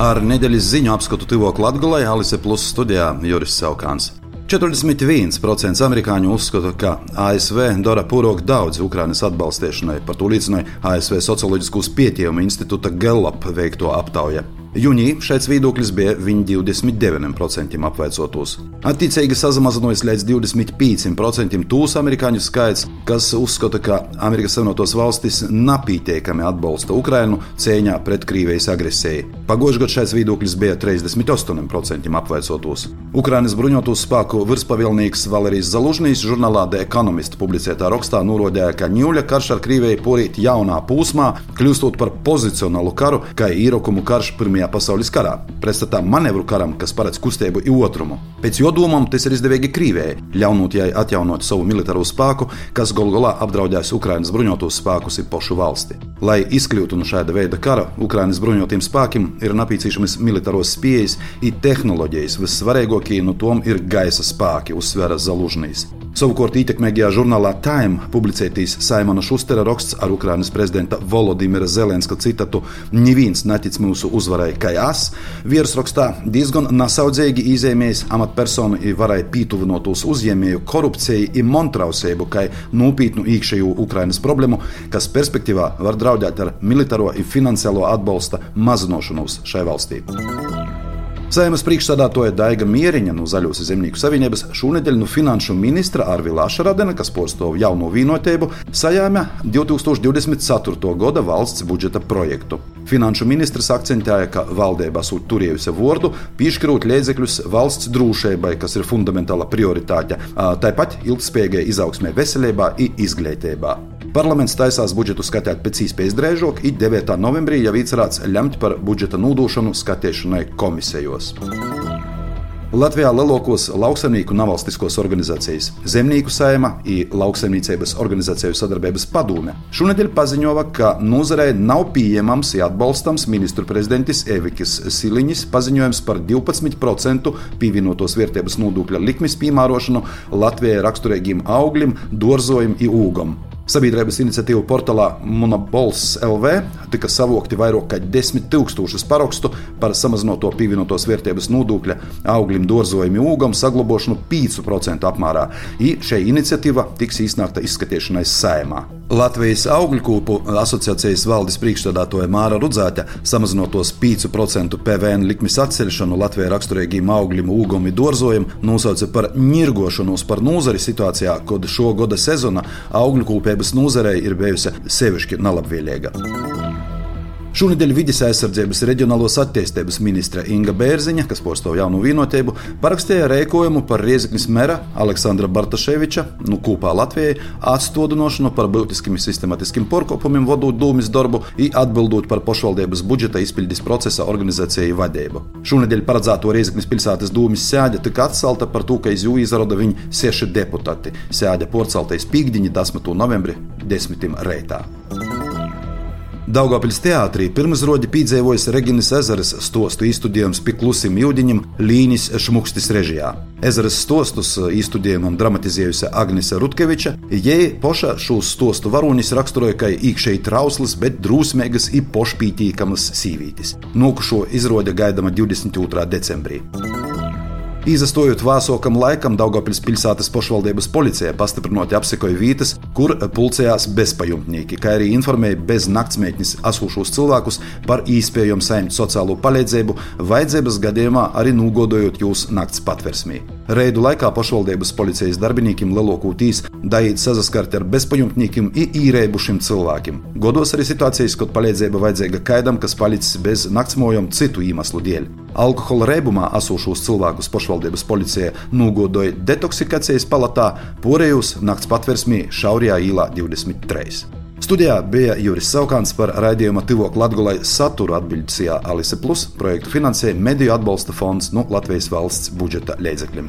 Ar nedēļas ziņu apskatu Tivokla Latvijā Alise Plus studijā Juris Saukāns. 41% amerikāņu uzskata, ka ASV dara pūrogu daudz Ukrainas atbalstīšanai. Par to liecināja ASV Socioloģiskās pētījuma institūta Gallup veikto aptauja. Jūnijā šeit viedoklis bija viņa 29% apveicotos. Attiecīgi sazinājies līdz 25% tūs amerikāņu skaits, kas uzskata, ka Amerikas Savienotās valstis napītiekami atbalsta Ukrainu cīņā pret Krievijas agresiju. Pagājušajā gadā šeit viedoklis bija 38% apveicotos. Ukrainas bruņoto spēku virspavilnieks Valērijas Zalužņīs žurnālā The Economist publicētā rakstā norādīja, ka Ņūļa karš ar Krieviju porīt jaunā posmā, kļūstot par pozicionālu karu, kā īrokumu karš pirmajā Pirmajā pasaules karā, pretstatā manevru karam, kas paredz kustību otrumu. Pēc jo domām tas ir izdevīgi Krievijai, ļaunot jai atjaunot savu militāro spēku, kas galu galā apdraudēs Ukraiņas bruņotos spēkus ir pašu valsti. Lai izkļūtu no šāda veida kara, Ukraiņas bruņotiem spēkiem ir nepieciešamas militāros spējas un tehnoloģijas. Vissvarīgākie no tām ir gaisa spēki, uzsvēra Zalužņīs. Savukārt ietekmīgajā žurnālā Time publicētīs Saimona Šustera raksts ar Ukrainas prezidenta Volodimira Zelenska citatu: Neviens netic mūsu uzvarai, kā es. Virsrakstā diezgan nesaudzīgi izēmējis amatpersonu varai pītuvinotos uzņēmēju korupciju un montrausību, kā nopietnu iekšējo Ukrainas problēmu, kas perspektīvā var draudēt ar militāro un finansiālo atbalsta mazināšanos šai valstī. Saimas priekšsādātoja Daiga Mieriņa no Zaļos zemnieku savienības šonadēļ no finanšu ministra Arvila Šaradena, kas postov jauno vienotību, sajāma 2024. gada valsts budžeta projektu. Finanšu ministrs akcentēja, ka valdība esot turējusi vārdu piešķirot līdzekļus valsts drošībai, kas ir fundamentāla prioritāte, tāpat ilgspējīgai izaugsmē veselībā un izglītībā. Parlaments taisās budžetu skatīt pēc iespējas drēžāk, un 9. novembrī jau īcerāts lemt par budžeta nūdošanu skatīšanai komisijos. Latvijā lielākos lauksaimnieku nevalstiskos organizācijas Zemnieku saima un Lauksaimniecības organizāciju sadarbības padome šonadēļ paziņoja, ka nozarei nav pieejams un atbalstams ministru prezidentis Evikas Siliņas paziņojums par 12% pievienotos vērtības nodokļa likmes piemērošanu Latvijai raksturīgiem augļiem, dārzojumam un ūgam. Sabiedrības iniciatīva portālā Monobols LV tika savokti vairāk kā 10 000 parakstu par samazināto pievienotos vērtības nodokļa augļiem, dārzojumiem, ūgam saglabāšanu 5% apmērā. I šī iniciatīva tiks iznākta izskatīšanai saimā. Latvijas augļkūpu asociācijas valdes priekšstādātoja Māra Rudzāte samazinotos 5% PVN likmes atcelšanu Latvijai raksturīgiem augļiem, ūgam un dārzojumiem nosauca par ņirgošanos par nozari situācijā, kad šo gada sezona augļkūpē lauksaimniecības nozarei ir bijusi sevišķi nelabvēlīga. Šonadēļ vidas aizsardzības reģionālos attīstības ministre Inga Bērziņa, kas postāv jaunu vienotību, parakstīja rēkojumu par Rieziknis mera Aleksandra Bartaševiča, nu kopā Latvijai, atstādinošanu par būtiskiem sistematiskiem porkopumiem, vadot dūmis darbu atbildot par pašvaldības budžeta izpildes procesa organizāciju vadību. Šonadēļ paredzēto Rieziknis pilsētas dūmis sēde tika atcelta par to, ka iz jū izrada viņa seši deputāti. Sēde porceltais pīkdiņi 10. novembri 10. reitā. Daugopils teātrī pirmizrodi piedzīvojas Reginas ezeras stostu izstudējums pie klusiem jūdiņiem Līnis Šmukstis režijā. Ezeras stostus izstudējumam dramatizējusi Agnese Rutkeviča, jai poša šos stostu varonis raksturoja kā īkšēji trauslas, bet drūsmīgas un pošpītīkamas sīvītis. Nokušo izrode gaidama 22. decembrī. Izastojot vāsokam laikam, Daugopils pilsētas pašvaldības policija pastiprināti apsekoja vietas, kur pulcējās bezpajumtnieki, kā arī informēja bez naktsmētnes esošos cilvēkus par iespējamu saimnu sociālo palīdzību, vajadzības gadījumā arī nogodojot jūs nakts patversmī. Reidu laikā pašvaldības policijas darbiniekiem lielākoties daīt saskart ar bezpajumtniekiem un īrēbušiem cilvēkiem. Godos arī situācijas, kad palīdzība vajadzīga kaidam, kas palicis bez naktsmojām citu iemeslu dēļ. Alkohola reibumā esošos cilvēkus pašvaldības policija nogodoja detoksikācijas palatā, porējus nakts patversmī Šaurijā īlā 23. Studijā bija Juris Saukāns par raidījuma Tivok Latgulai saturu atbildīsijā Alise Plus projektu finansēja Mediju atbalsta fonds no Latvijas valsts budžeta līdzekļiem.